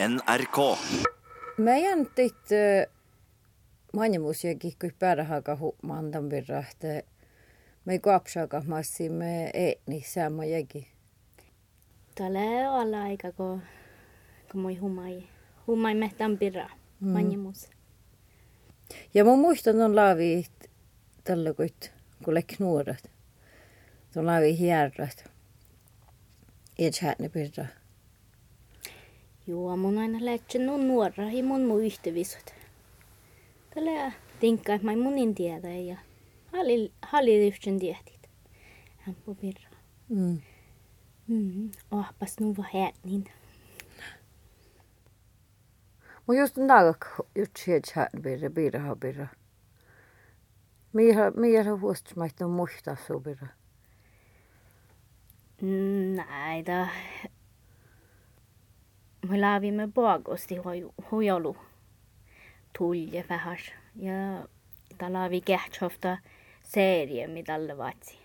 NRK. Meidän tit manjamusiakin kui pärähaka huumandan virra, että me kapsaka massi me eetni sama jäki. Tällä olla aika, kun, kun moi humai, humai mehtän pirra, Mm. manjamus. Ja mun muistan on laavi tällä kuit, kun lekk nuoret. Tuon laavi hierrat. Ei chatne pirra. Joo, mun aina lähtsä nun nuora, ja mun mun yhtevisut. Tällä tinkka, että mä munin tiedä, ja halli yhtsen tietit. Hän puu pirra. Mm. Mm, ohpas nu var här niin. Mun just nagak just sieltä chatne pirra, pirra ha pirra. Miä miä huost mait on muista su pirra. Me paagosti huijolu tulje vähäs. Ja ta laavi kähtsofta serie, mitä alle vatsi.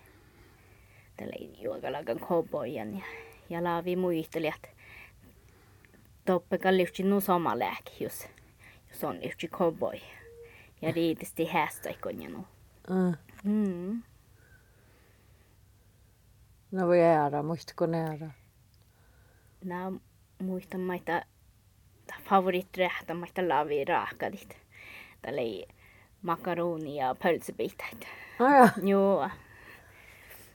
Tällä juokalakan kobojan ja, ja laavi muisteli, että toppe kalliusti nu sama lääki, jos, jos on yhti koboi. Ja riitisti häästoikon ja nu. Mm. Mm. No voi äära, muistatko ne äära? Nää muistan maita favoriträhtä maita laavi raakadit. Tällä ei makaroni ja pölsebitat. Aja, Joo.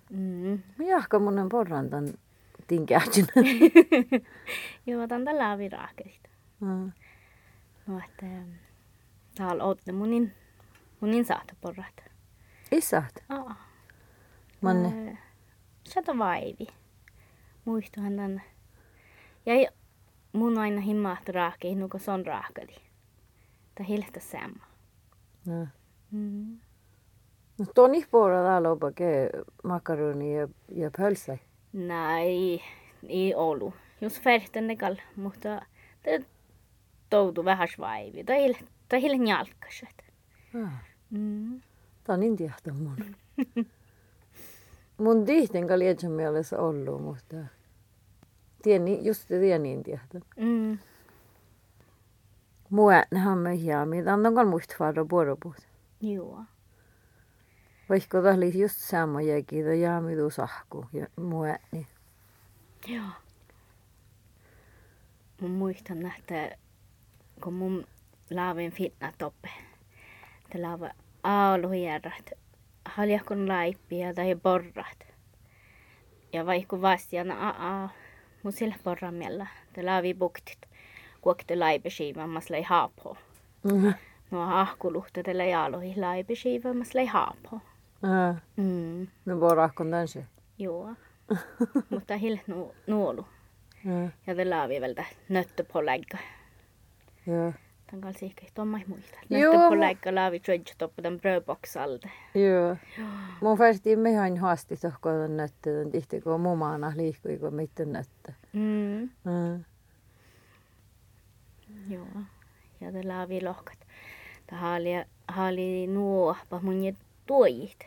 Mm. miahka munen porrantan tinkähtyn. Joo, tän laavi raakadit. Mm. No, että täällä ootte munin, munin saata porrat. Isät, Aa. manne. Sata vaivi. Muistuhan tän. Ja mun aina himmahti raakei, nuko se on raakadi. Tai hiltä sama. No. Mm. No tuon ihpoora täällä opa ke makaroni ja, ja pölsä. Nej, ei ollut. Jos färtänekal, mutta te toutu vähän svaivi. Tai hil, tai hil njalkaset. Ah, Mm. tää on intiahto mun. mun tihten lietsän mielessä ollut, mutta tieni, just tieni intiahto. Mm. Mua nähdään me hiami, tää on kal muist vaara puoropuut. Joo. Vaikka tää oli just sama jäki, tää jaami tuu sahku ja mua niin. Joo. Mun muistan, että kun mun laavin fitna toppe. Te laava aaluhierrat. Haljakon laippia tai porrat. Ja vaikka vastiana aa, mun sillä porramella. Te laavi buktit. Kuokte laipesiivammas lei haapo. Mm. No ahkuluhta tällä jaalohi laipesiivammas lei haapo. Ah, Mm, no voi rahkon tän se. joo. Mutta hil nu, nuolu. Ah, Ja te laavi vältä nöttöpålägga. joo. Tän kanssa ehkä tuomma muista. Joo, Nöttöpålägga laavi trödjä toppa den brödboxalde. Joo. Mun färsti mehän haasti tohkoon nöttä, tän tihti kun mumana liikkui kun mitten nöttä. Mm, Mm. joo. Ja te laavi lohkat. Ta haali, haali nuohpa mun ja tuojit.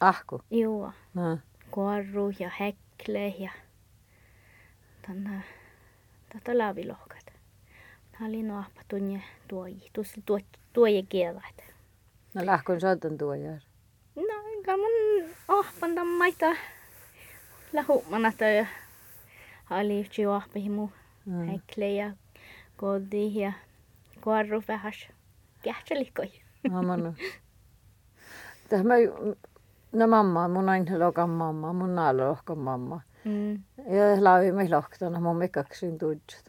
Ahku. Joo. Ah. Korru ja häckle ja tänne tätä laavilohkat. Haali nuohpa tunne tuoji. Tuossa tuo, tuoje kielät. No lähkon saatan tuo jär. No, enkä mun ohpan tammaita lahumana tai haali yhti ohpihin mu Mm. häckle ja kodi ja korru vähäs. Kähtselikoi. Amanu. Täh mä, no mamma, mun aina lokan mamma, mun naalo lohkan mamma. Mm. Ja laavi me lohtana, mun mekaksin tuudjut.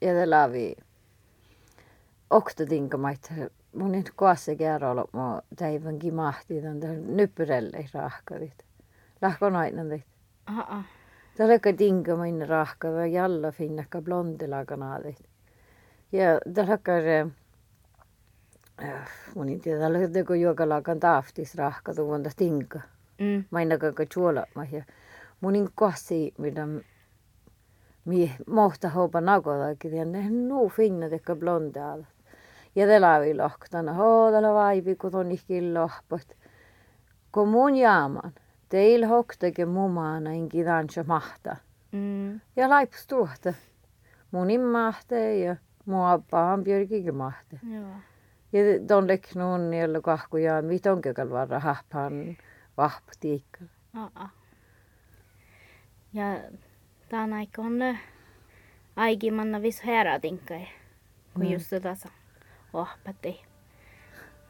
Ja te laavi okta tinkamait. Mun nyt koassa kerralla mä täivän kimahti tän nyppyrelle rahkavit. Lähkon aina teit. Aa. Täällä lekka tinkamain rahka ja jalla finnakka blondilla naadit. Ja lekka äh, mun ei tiedä, täällä lekka juokalakan taaftis rahka tuonta tinka. Mm. Mainaka ka chuola ma ja munin kosi mitä mi mohta hopa nagodakin ja ne nuu finna tekka blondaal. Ja te laavi lohtana, hoo täällä vaipi kun on ihkin lohpot. Kun mun jaaman, teil hoktake mumana inki tansja mahta. Mm. Ja laips tuota. Munin mahte ja mun appa on Björkikin mahte. Joo. Ja ton leknuun niillä kahkujaan, mitä on kökäl varra hahpan vahptiikka. Aa. Ja tämän aikon aikimanna vis herätinkai. Kun Mm. just sa ohpatti.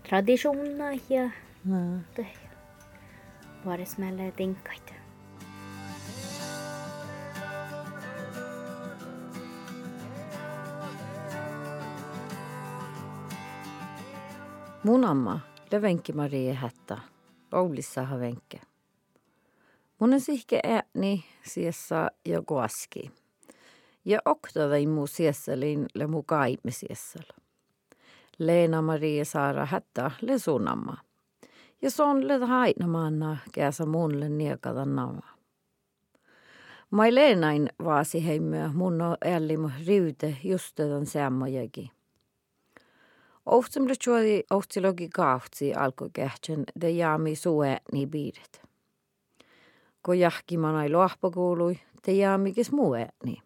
Traditionna ja No. te. Vuodes meille tinkkaita. Mun amma, Levenki Marie Hättä, Oulissa havenkke. Mun on sihke ääni siessä ja koaski. Ja oktavai mu siesselin le mu kaimme siessel. Leena Marie Saara Hättä le sunamma. Ja son le hainamanna käsä mun le niekada nama. Mai Leenain vaasi heimmö mun on ällimu riute just tämän sämmojakin. Ohtsam le chuodi ohtilogi kahtsi alko kähtsän de jaami sue ni biidet. Ko jahki manai lohpa kuului, te jaami kes muu ääni.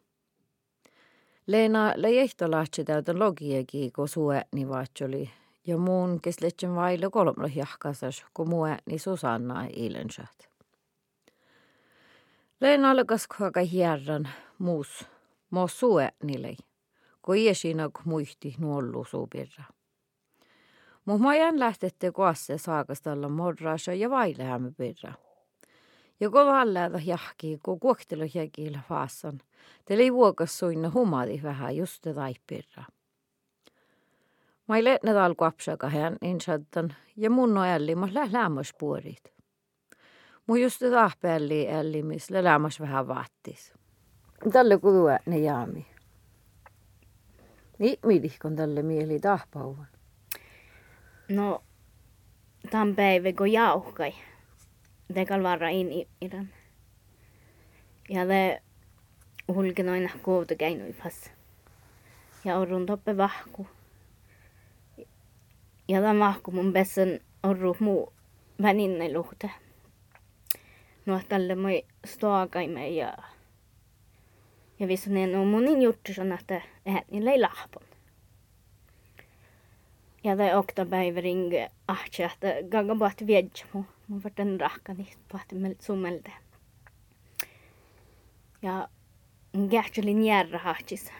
Leena le jehto lahtsi täytä logiegi, kun suetni vaatsoli. Ja muun, kes lehtsin vaille kolmlo jahkasas, kun muetni Susanna ilensat. Leena alkas kuinka hierran muus, mo suetnilei, kun iesina muihti nuollu suupirra. Muhmajan lähtette koasse saakastalla morraasa ja vailehämä pirra. Ja kun valleata jahki, kun kuoktelu jäkillä faassan, teli vuokas suinna humadi vähän just taipirra. Mä ei lehnet alku apsaka hän insattan ja mun no älli mä lämmäs puorit. Mu just tahpelli älli, missä lämmäs vähän vaattis. Tälle kudua ne jaami. Niin midihkon tälle mieli tahpauvan. No, tämän päivä kun jauhkai. Tekal varra in i- iran. Ja le hulkin aina kuuta käinui pas. Ja orrun toppe vahku. Ja tämän vahku mun pesän orru muu väninne luhte. No tälle moi stoakaimme ja ja vissu ne no munin juttu on, että ääni ei lahpon. Ja det oktapäivä ringe ahtsi, että gaga bahti viedja mu. Mu varten rahkani bahti mel sumelde. Ja mun kähtselin järra hahtsis.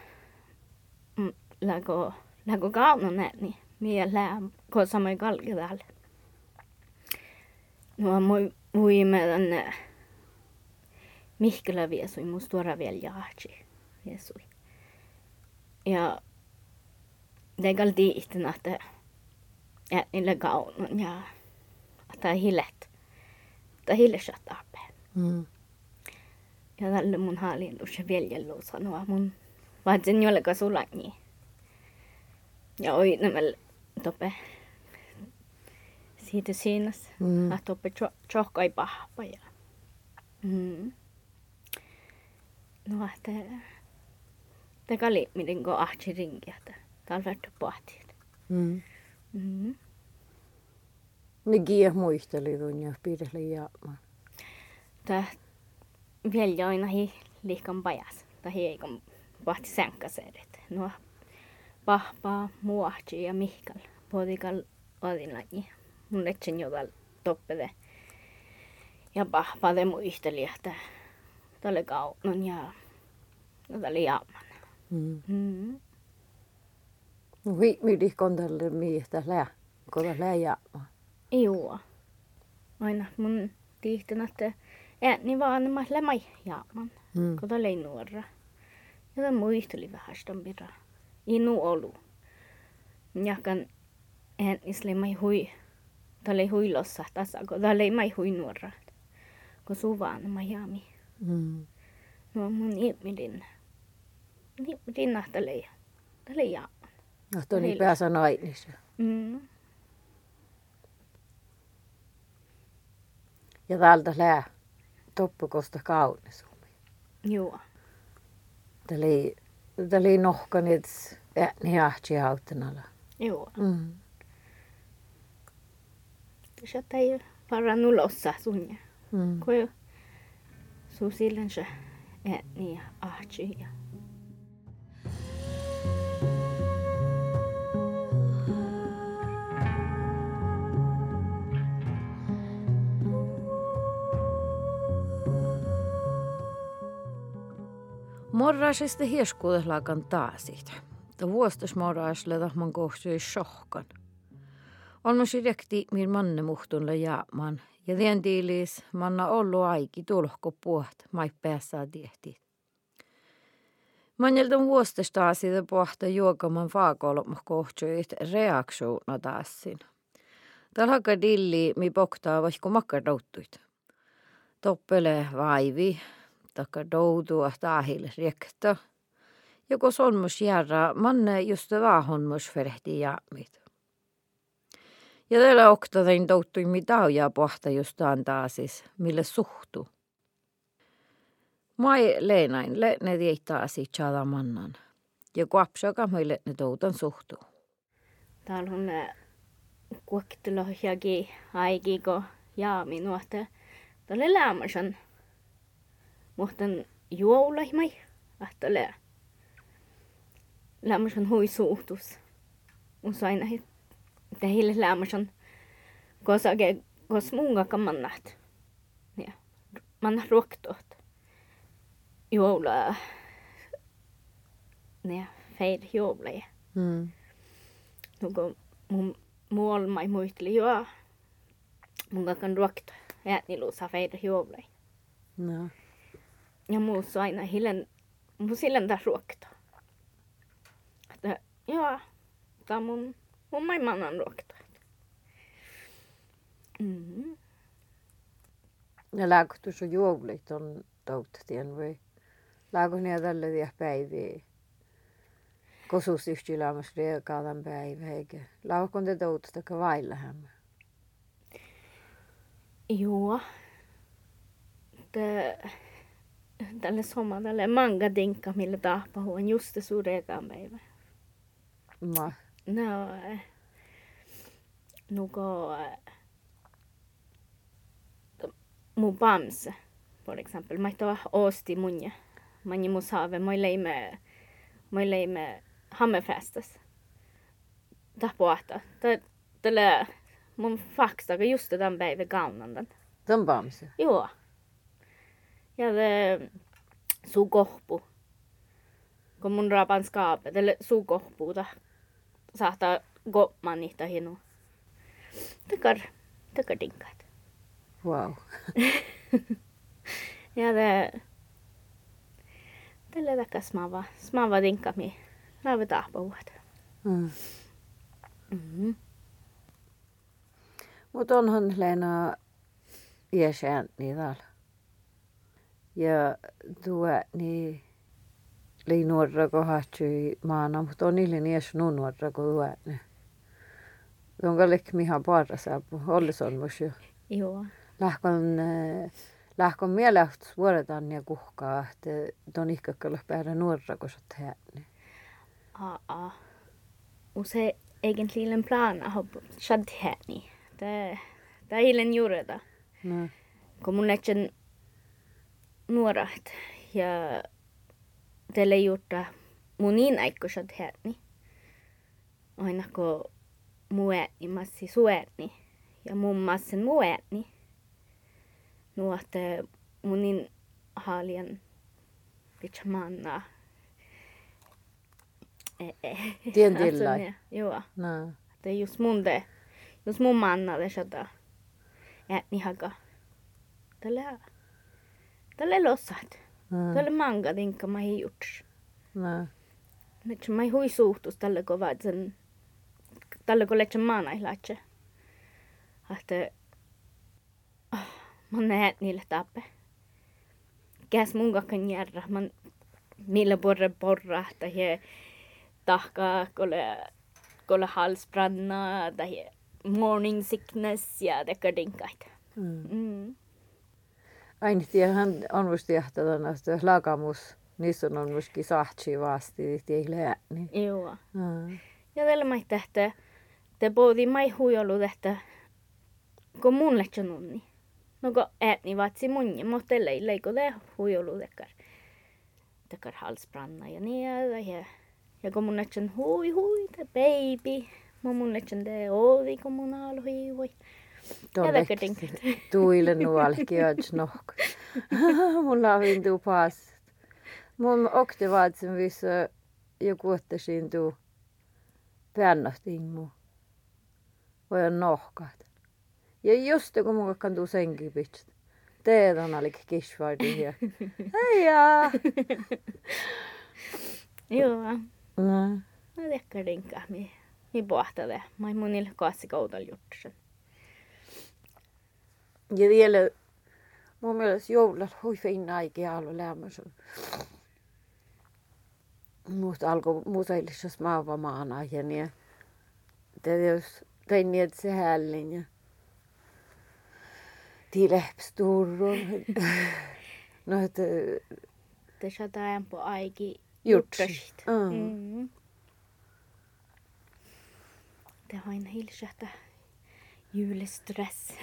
Mm, Lägo, lägo kauna näni. Mie lää, ko samai kalki täällä. No mui, mui meidän Mihkelä viesui, mun tuora vielä jahtsi. Viesui. Ja gal diiten että ja niille kaunon ja että hillet. Että hillesat appeen. Mm. Ja tälle mun haalinnus ja veljellu sanoa mun vaatsin jollekaan sulla niin. Ja oi nämä tope. Siitä siinas. Mm. Että tope tjohkai pahpa ja. Mm. No että te kali miten ko ahti ringiä että talvettu pohtii. Mm. Mm. Ne kieh muisteli tunnia pidellä jaamaan. Tää vielä aina hi liikan pajas. Tai ei kun pohti sänkkäsedet. No pahpaa, muahti ja mihkal. Podikal odinlaji. Mun etsin jotain toppede. Ja pahpaa te muisteli, että tälle kaunon ja no tälle jaaman. Mm. Mm. No vi midihkon tälle miestä lää. Kota lää jaamaan. Joo. Aina mun tiihtän, että ääni vaan mä lämai jaaman. Mm. kun oli nuora. Ja tämä muisteli vähän sitä pira. Inu olu. Jakan äänisle mai hui. Tämä oli huilossa tässä, kun oli mai hui nuora. Kun suvaan Miami. Mm. No mun ihminen. Ihminen nähtälee. Tämä oli jaaman. No toni Heillä. päässä nainissa. Mm. Ja täältä lää. Toppukosta kaunis. Joo. Tällä ei, tällä ei nohkaneet ääni ahti auttanalla. Joo. Mm. Se ei varannut lossa sunja. Mm. Kun su silloin se ja ahti ja Morraisesta hieskuudeslaakan taasit. Ta vuostas morraisleda man kohtui shohkan. On mun direkti min manne muhtunle jaamaan. Ja tien tiilis manna ollu aiki tulko puht, mai päässä tiehti. Manjelta vuostas taas siitä pohta juokaman vaakolma kohtuit reaktiona taassin. Tällä dilli mi poktaa vaikka makkadouttuit. Toppele vaivi, takka doutua taahille riekta. Ja kun sonmus järra, manne just vaahonmus ferehti jaamit. Ja tällä oktatain douttui mi taujaa pohta just antaa siis, mille suhtu. Mai leenain, le ne tiittää tjada mannan. Ja kuapsaka meille ne toutan suhtu. Täällä on kuoktulohjagi aigiko jaami nuote. Tälle lämmäsen. Muhtan juolaimai. Ahtale. Lämmäsen hui suhtus. Usain aina teille lämmäsen. Kosake kos munga kamannat. Ja. Man ruoktoot. Juola. Ne feir juola. Mm. Nuko mun muolmai muisteli joo. Mun kakan ruokta. Ääni luusa feir juola. No. Ja muussa aina hillen, mun sillen taas ruokta. Että joo, tää on mun, mun mai mannan ruokta. Mm. Ja lääkö sun juovlit on touttatien vai? Lääkö ne tällä vielä päiviä? Kosusyhtyilämässä reakaalan päivä eikä. Lääkö te touttaa vailla hämmä? Joo. Te, tälle soma tälle manga dinka millä tahpa huon just så reakaan päivä. Ma. No, nuko mu bamse, for exempel. Mä ihtava osti munja. Mä ni mus have, mä leime, mä leime hammerfästas. Tahpuahta. Tälle mun fakstaga just den päivän kaunandan. Den bamse? Joo. Ja det su kohpu. Kun mun rapan skaape, tälle su kohpuuta saattaa gopman niitä hinu. Tekar, tekar dinkat. Wow. ja det tälle takka smava, smava dinka mi. Lave tahpavuot. Mm. Mm-hmm. Mutta onhan Leena iäsään niin täällä. Ja tuo niin li nuorra kohatsui maana, mutta on niille iäs nu nuorra kuin tuo. Jonka lek miha parra saapu, ollis on mus jo. Joo. Lähkon, lähkon mieleht vuodetaan ja kuhkaa, että ton ihkakkalla päädä nuorra kun sot. Aa. Se egentligen plan att ha shad häni. Det det är illen juureda. No. Kun mun nuorat ja teille juurta mun niin aikkoisat häni. Aina kun muu ääni massi suääni ja mun massin muu ääni. Nuotte mun niin haalien pitchamanna. Tien tilla. Joo. No. Det är just mun det. Just mun manna det shada. Ääni haka. Tällä tällä lossat. Mm. Tällä manga dinka mä ei juts. No. Nyt mä hui suhtus tällä kun sen tällä kun letsä maana ilatse. Että mä näet niille tappe. Käs mun kakan järra. Mä niille borre borra. Tai tahka kolle kolle halsbranna. Tai morning sickness ja tekka dinkait. Mm. Mm. Aina hän on musta jahtada näistä lagamus. Niissä on muskin sahtsi vasti, ei lääni. Joo. Mm. Ja tällä mä tähtä, te poodi mai huijolu tähtä, kun mun letsä nunni. No kun ääni vatsi munni, mutta ei leiko te huijolu tekar. Tekar halsbranna ja niin ja ja kun mun letsä hui hui, te baby. Mä mun letsä te ovi, kun mun alhui dinkat. Tuille nuolki öds nohk. Mulla on vintu paas. Mun okti vaatsin vissä ja kuottasin tuu pännahtiin mu. Voi on nohkaat. Ja just kun mun kan tuu senki pitsit. Teetan alik kisvardi ja. Heija! Joo. No. No tekka rinka. Mi, mi pohtale. Mä ei munille kaasi koudal juttusen. Ja vielä mun mielestä hui fin aikaa ollut lämmössä. Musta alkoi museillisessa maavamaana ja niin. Jos tein niin, että se hällin ja tilehpsturron. no, että Det saadaan på aiki jutsi. juttusit. Mm. Mm. Det har en hilsata julestress.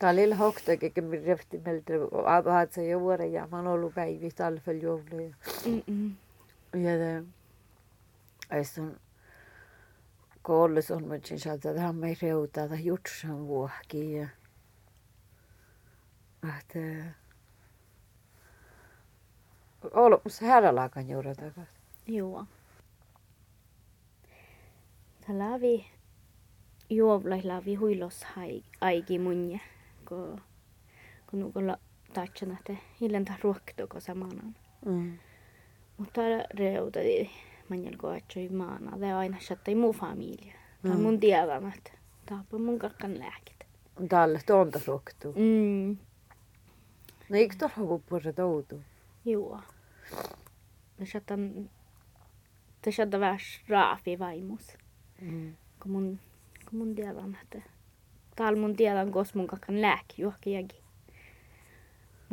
Tämä oli lilla hoktakin, kun minä rehti meiltä avaat se juuri ja mä oon ollut päivi talvel jouluja. Mm-mm. Ja det on koulussa on mutta sen sieltä tähän me reutaa tai jutsan vuohki ja että ollut se hädälaakan juuri takaisin. Joo. Tällä vi juovlailla vi huilos aiki munje, ko kun nukolla tatsana te hiljenta ruokkitoko samana. Mm. Mutta reuta di manjal ko atsoi maana, det aina sattai muu familia. Tämä Mm. mun tiedän, että taapa mun kakkan lääkit. Tälle tuonta ruoktu. Mm. No eikö tuolla puhuta toutu? Joo. Det sattan, det sattan värs raafi vaimus. Mm. kun mun, kun mun tiedän, että täällä mun tiedän, kos mun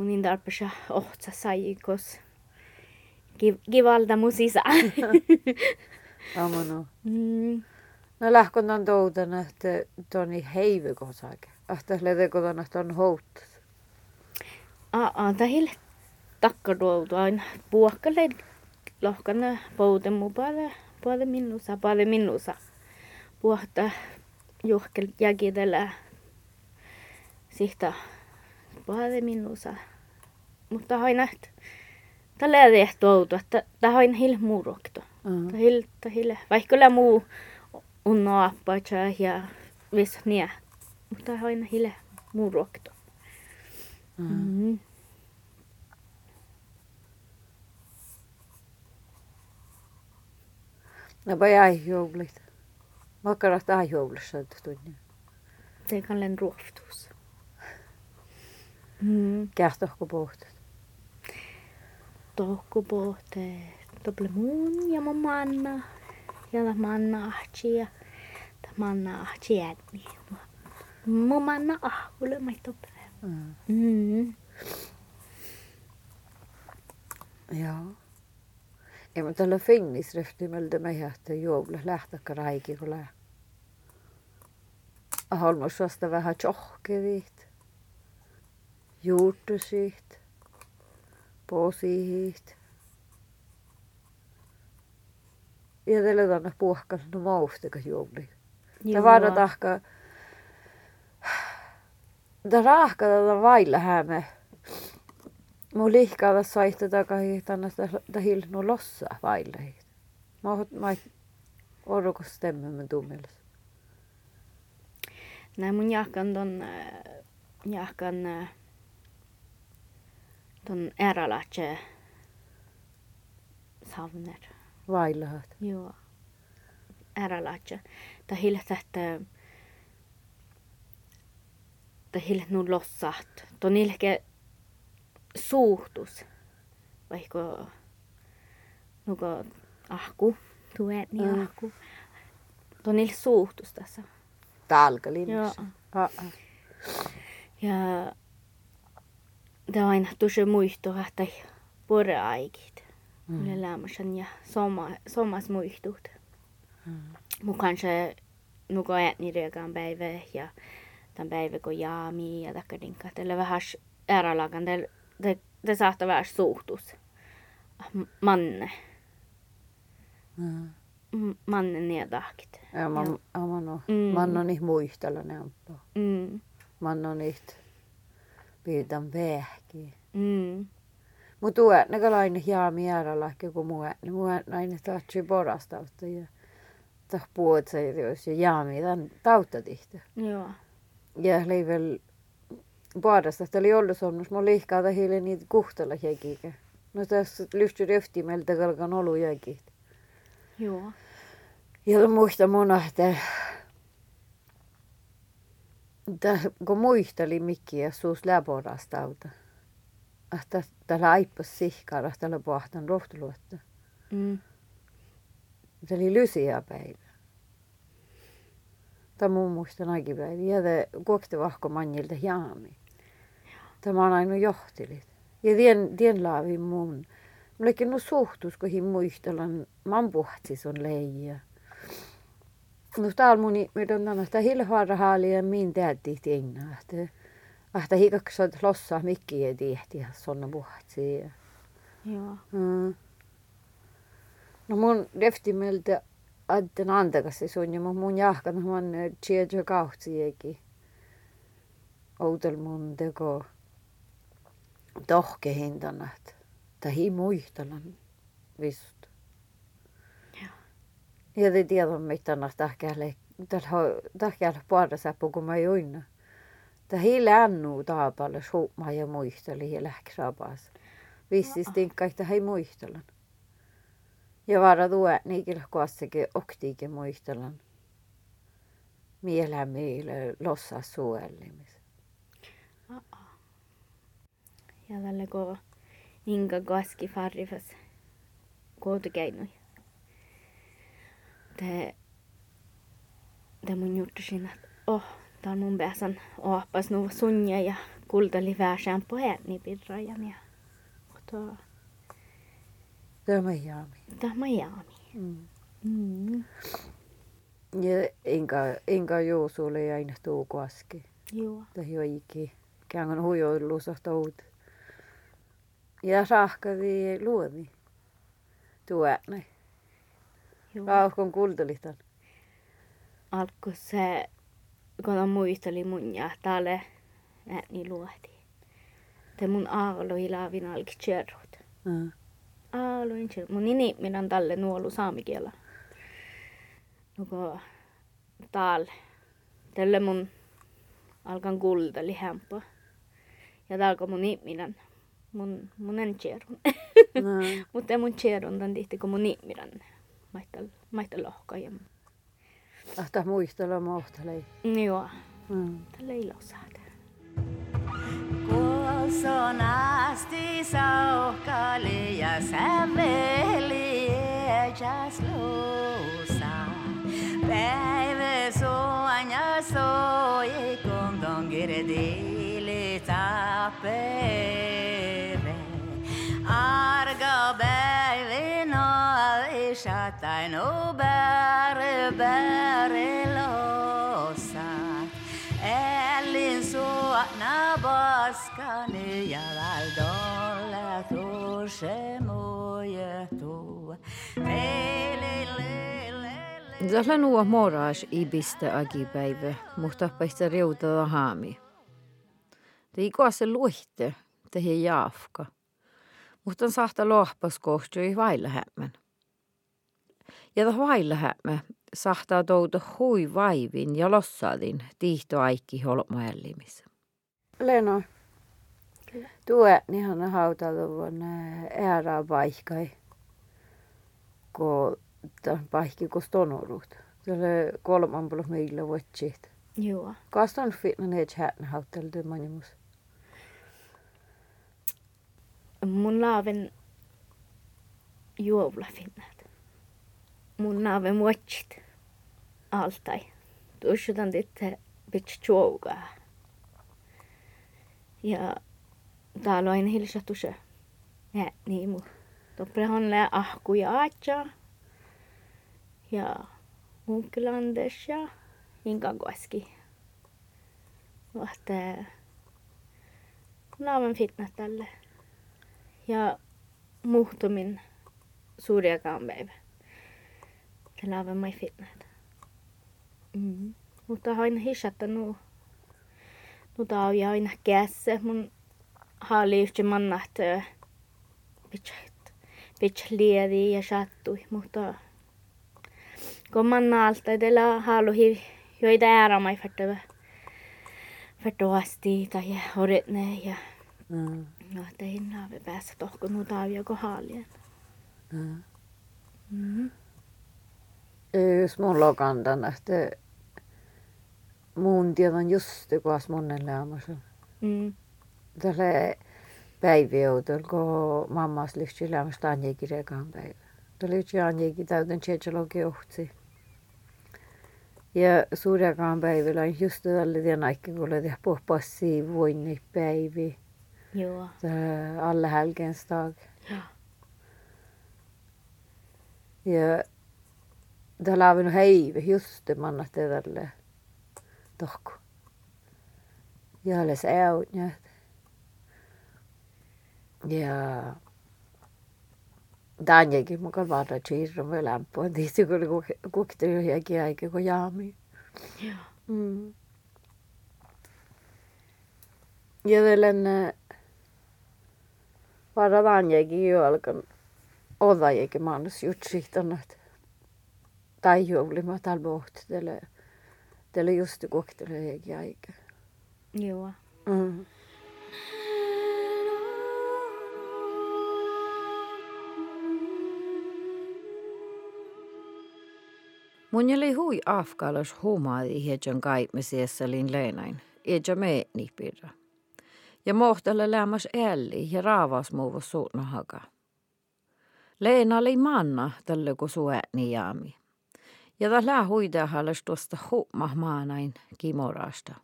niin tarpeessa ohtsa sai, kos ki- kivalta mun sisä. Amma no. mm. No lähkön tämän toutana, että tuoni heivi kosake. Ahta lede kotona tuon houttas. Aa, tähille takkaruutu aina puokkalle lohkana pouta mun paljon, paljon minussa, paljon minussa. Puhta juhkel jäkitellä sihta paljon minussa. Mutta aina, tällä ei toutu, että tämä on hil muurokto. Tahil, tahil, vaikka kyllä muu on naappa ja vis nie. Mutta aina hille muurokto. Mm. Mm. No vai aijuulit. Makkarat aijuulissa tunnin. Se kallen ruoftuus. Mm. Kähtohko pohtat. Tohku pohte. Tople mun ja mun manna. Ja ta manna ahti ja ta manna ahti jätni. Mun manna ahkulle mai tople. Mm. Mm. Joo. Ei mutta tällä finnis rehtimältä me jähtä juovla lähtäkkä raiki kun lää. Holmos vasta vähän tjohkevit. Juurtusit. Posihit. Ja tällä tänne puhkas no maustakas juovli. Ja vaada tahka. Da rahka tätä vailla hämme. Mun lihkaava saihta takahi tänne ta hilnu lossa vailla hit. Mä mä orko stemme med dummeles. Nej, mun jahkan ton, äh, jahkan ton äralatse savner. Vailla hat. Joo. Äralatse. Ta hiltä, että ta hiltä nu lossat. Ton ilke suhtus. Vaikka nuko ahku. Tuet niin Mm. ahku. Ton il suhtus tässä. Talka Joo. Ah, ah. Ja on aina tosi muisto, että pore aikit. Mm. Mm. Elämässä ja soma, somas muistut. Mm. Mun kanssa nuko ätni reagaan päivä ja tämän päivä kun jaami ja takkarinka. Tällä vähän ääralagan, det, det saattaa vähän suhtus. Manne. Mm. M- Manne niedahkit. Ja mä, Joo. mä no, Mm. mä on niin muistella ne on. Mm. Mä on niitä pidän vähki. Mm. Mu tuo ne kalainen jaami äärälahke kun mua ne mua nainen tahtsi porastausta ja tah puot se jos ja jaami tämän tautta tihti. Joo. Ja leivel puolesta oli ollut sonnus mun lihkaata hiile niitä kuhtella jäkikä. No tässä lyhty röfti meiltä kalkan olu jäkit. Joo. Ja muista mun että kun muisteli mikki ja suus läporastauta. Ahta tällä aippas sihkaa, tällä pohtan rohtuluotta. Mm. Se oli lysiä päivä. Tämä mun muista päivä. Ja te kuokte vahko mannilta jaami. Tämä on aina johtilit. Ja tien, tien laavi mun. Mullekin no suhtus, kun hi muistelan. Man puhtsis on leija. No täällä mun, mitä on sitä hilhaara haali ja min tienä. Että ahta hikaksot lossaa mikki ja tihti ja sonna puhtsi. Joo. Mm. No mun reftimeltä adden antakasti sun ja mun jahkan man tjeja kauhtsiekin. Outel mun teko tohke hintanat. Tai hi muistalan vist. Ja te tiedä mitä tahkälle tahkälle puolesta kun mä join. Ta hi lännu taapalle suuma ja muisteli ja lähki rapas. Vissis tinkkaita hi muistelan. Ja vara tuo niikillä kuassakin oktiikin muistelan. Mielä meille lossa suojellimis. Ja tälle ko inga kaski farrifas kootukeinui. Te, te mun juttusin, että oh, tää on mun päässä ohpas nuva sunja ja kultali väärään pohet niin pirrajan ja kotoa. Tämä jaami. Tämä jaami. Mm. Mm. Ja enkä, enkä juusulle ja aina tuu kaski. Joo. Tai jo iki. Käyn huijoilussa tuut. Ja rahkavi luomi. Tuo näin. Joo. Rauhkon kultalitan. Alku se, kun muisteli mun ja täällä ääni luohti. Te mun aalo ilaavin alki tjerrut. Mm. Aaloin tjerrut. Mun nimi minä tälle nuolu saamikielä. Nuko täällä. Tälle mun alkan kultali hämpö. Ja täällä mun nimi mun, mun en tjerrun. No. Mutta mun tjerrun tän tihti kun mun nimi maittal, maittal lohka ja Ahta muistella mohtalei. Joo, Mm. tällä ei losaata. Kuoson asti saukkali ja säveli ejas luusa. Päivä suon ja soi, kun ton girdili tapere. Arga oli shatain o bäre bäre lossat. Ellin suona baskani ja valdolle tuosse muojetu. Tällä nuo moraas ibistä agipäivä, mutta paista reutada haami. Te ei se luitte, te he jaafka. Mutta on sahta lohpas kohtui vailla hämmän. Ja ta vailla hämmä sahtaa touta hui vaivin ja lossaadin tiihto aikki holmoällimis. Leno, tuo nihan hautaluvun äärää paikkai, kun paikki kun stonorut. Tälle kolman puolella meillä vuotsit. Joo. Kastan fitna ne chatna hautaltu manimus. Mun laaven juovlafinnat. Mun laaven vuotsit altai. Tuossa titte bitch juogaa. Ja täällä on hilsa tuossa. Ja niin mu. Topprehan lää ahkuja aatsa. Ja Munkkilandes ja Inkagoski. Vahte laaven fitnat tälle. Ja muhtumin suuriakaan päivä. Te laaven mai fitnat. Mm. Mutta aina hisatta nu. Nu tää on aina kässä mun haali yhtä pitchat pitch liedi ja sattui, mutta kun manna alta edellä haluhi joita ääramai fättävä fättävästi tai horitne ja Mm. No tein naave päässä tohko nuutaavia kohalien. Mm. Mm. Jos mulla on kantana, että mun tiedon just kuas monen lämmässä. Mm. Tälle päiviöutöllä, kun mammas lyhtsi lämmässä tanjekin rekaan päivä. Tällä yksi anjekin täytän tsetsälogi ohtsi. Ja suurekaan päivällä on just tälle tien aikki, kun tehdä pohpassi voinni päivi. Joo. Alle helgens dag. Ja. Ja täällä on heivi just det man att det där tohku. Ja alles out ja. Ja Danjekin mukaan vada chiirro me lämpöä. Tietysti kun kukti johonkin aika kun jaami. Joo. Mm. Ja tällainen vada Danjekin jo alkan odajekin manus jutsihtanut. Tai juhlima täällä pohti tälle. Tälle just kukti johonkin aika. Joo. Mm. Mun jäli hui afkalas huumaadi hiedjan kaipmisiessa lin leinain, eja meetni pirra. Ja mohtelle lämmäs älli ja raavas muuvos suunnahaka. Leena oli manna tälle kun suäni jaami. Ja ta lää huidahalles tuosta huumah maanain kimorasta.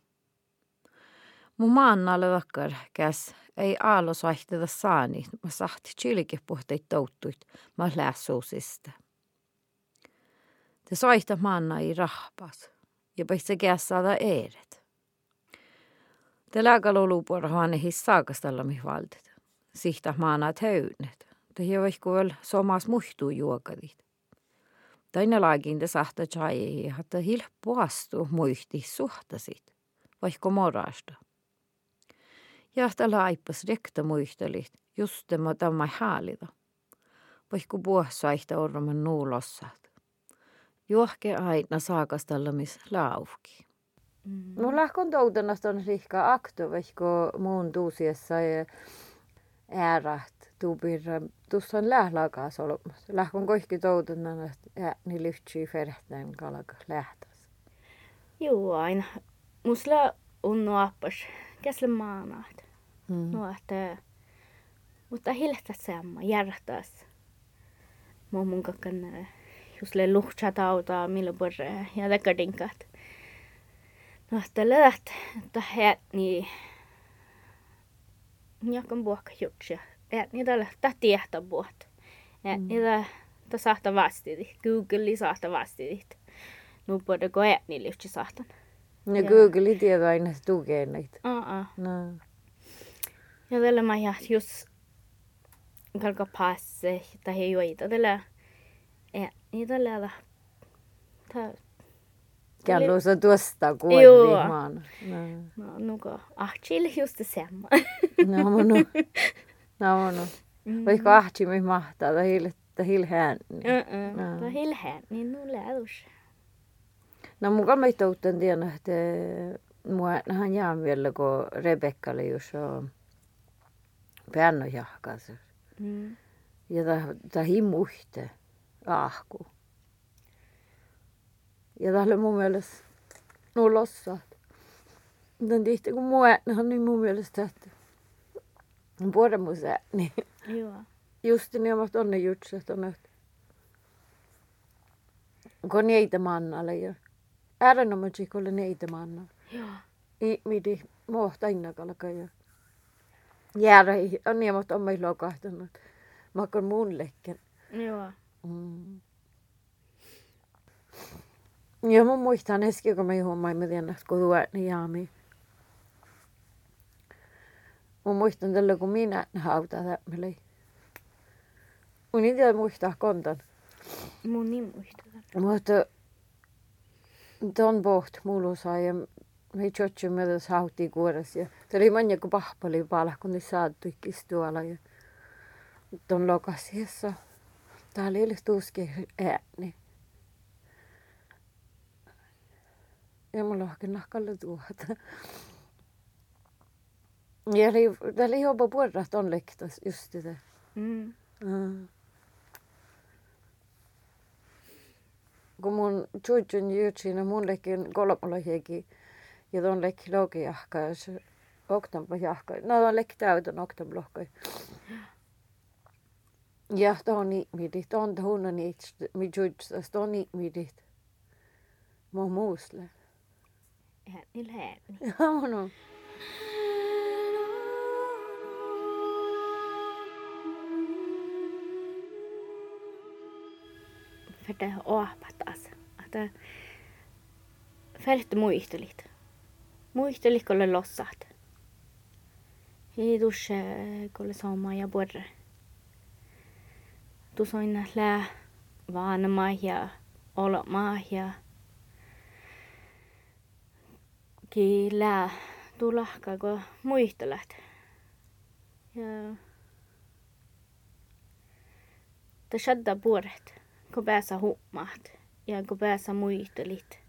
Mun maannalle vakkar käs ei aalo saihteta saani, mä sahti chilikepuhteit touttuit, mä lässuusista. Te saihta manna i rahpas, ja päitsä käs saada eeret. Telagal olukord on hissagas tällä mihvaldet. Sihta maana täynet. Tehi vaikku veel somas muhtuu juokadit. Taine laaginde sahta chai, hatta hilpuastu muihti suhtasit. Vaikku morasta. Jahta laipas rekta muihtelit, just tema tämä haalida. Vaikku puhsaihta orman nuulossat. Juohke aina saakastallamis lauvki. Mm. Lähkon toutanasta on akto, vaikka muun tuusiessa ja äärät tuupirra. Tuossa on lählakas olemassa. Lähkon kohki toutanna, että niin lyhtsii ferhtään kalaka lähtäs. Joo, aina. Musla on nuoppas. Käsle maanaat. Mm. Että... Mutta hiltä samma, järjästäs. Mun mun kakkan just le millä porre ja dekadinkat. No, että läht, että häät niin... Jakan buokka jutsia. Häät niitä lähtää tiehtä buot. Häät niitä ta sahta vastidit. Google sahta vastidit. Nu borde gå häät niin lyhtsi sahtan. Ja Joo. Google tiedä aina tukee näitä. Uh-uh. No. Ja tällä mä ja just kalka passe tai joita tällä ja niin tällä ta se tuosta Joo. kuoli maan. No. no nuka ahchil just samma. No, no. No, no. Vaikka ahti mi mahtaa, tai hil, tai hil hän. Mm. No. Ta hilhän niin nu lädus. No mukaan mä touten tiedä, että mua nähän jään vielä, kun Rebekka oli just on pianojahkas. Mm. Ja tämä himuhte ahku. Ja oli mun mielestä nulossa. Mutta tihti kun mua nähän, niin mun mielestä, että puhuta mun niin Joo. just niin omat onne jutset on, että kun niitä mannalle ja äärenomaiseksi kun oli niitä mannalle. Joo. I midi mohta innakalka ja jäädä on niin, on meillä lokahtanut. Mä kun mun lekken. Joo. Mm. Ja mun muistan äsken, kun mä juhon tiedän, että kun tuo niin jaami. Mun muistan tällä, kun minä hauta tämmöinen. Mun tiedä muistaa kontan. Mun niin muistetaan. Mutta ton poht mulla sai ja me tjotsi myötä hautti kuores ja se oli manja kun pahpali päällä kun ne saattu tuolla ja Tuon lokasiessa. Täällä ei ole tuuski ääni. On nahkalle tuota. Ja oli, täällä jopa puolta on lektas just sitä. Mm. Mm. Kun mun tjuutjun juutsina mun lekin kolmalla hiekin ja tuon lekki logi jahka ja se oktampa jahka. No tuon lekki täytön oktam lohkoi. Ja tuon niitmidit, tuon tuhunna niit, mi juutsas, tuon niitmidit. Mun muusle. Ääni lääni. Ja mun on. För det åpatas. Että fältte muistelit. Muistelit, kun lossat. Tuossa, kun sama ja porre. Tu soin lää vaanmaa ja olomaa ja Kyllä, tulahka kun muistelet. Ja te shadda puoret, kun pääsä hummaat ja kun pääsä muistelit.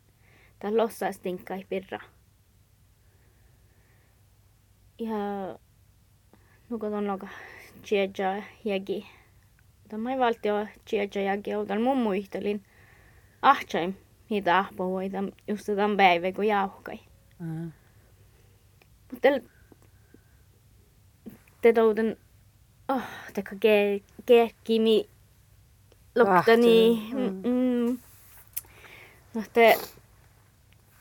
Ta lossas tinkkai pirra. Ja nuko ton loka chiedja jägi. Tämä ei valtio chiedja jägi oltan mun muistelin. Ahtsaim, mitä ahpohuita just tämän päivä kun jauhkai. Mutta te touden, oh, teka ke, kerkimi loktani. No te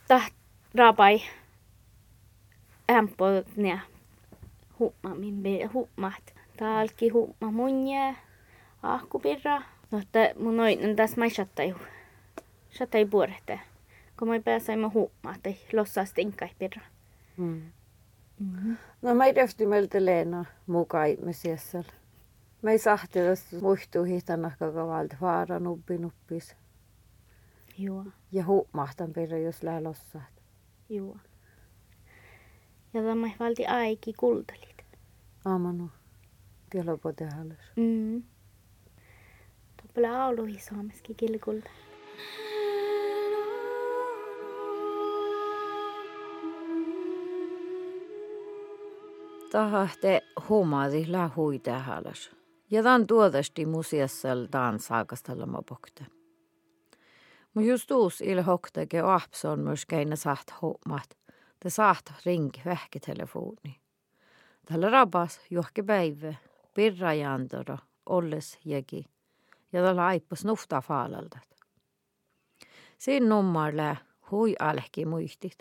taht rapai ämpö nää humma min hummat. Talki humma munje ahkupirra. No te mun noin tässä mai shattai. Shattai puorehte. Kun mä pääsaimme hummaa, tai lossas tinkkai pirra. Mm. Mm-hmm. No mä ei meiltä Leena mukaan me siellä. Me ei sahti tästä muistuu hihtannahka kavalta vaara nuppi nuppis. Joo, Ja huumahtan perä, jos lää lossaat. joo. Ja tämä valti aiki kultalit. Aamanu. Po tehällys. Mm. Toppela auluhi saameskin kilkulta. Tahahte huumaadi lää hui tehällys. Ja tämän tuodasti museassal taan saakastalla mä pokte. Mu just uus il hoktege ahpson myös keina saht huumat. Te saht ringi vähkitelefoni. Tällä rabas johki päivä, pirra jandora, olles jägi. Ja tällä aippas nufta faalaldat. Siin nummarle hui alhki muistit.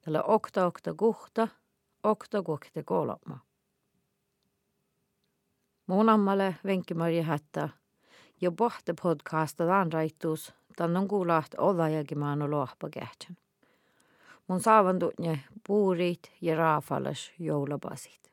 Tällä okta okta kuhta, okta kuhta kolma. Mun ammalle venkkimarja hättä. Ja pohte podcasta tämän raittuus, tämän on kuulaht odajakin maano lohpa kähtsän. Mun saavan tunne puurit ja raafalas joulapasit.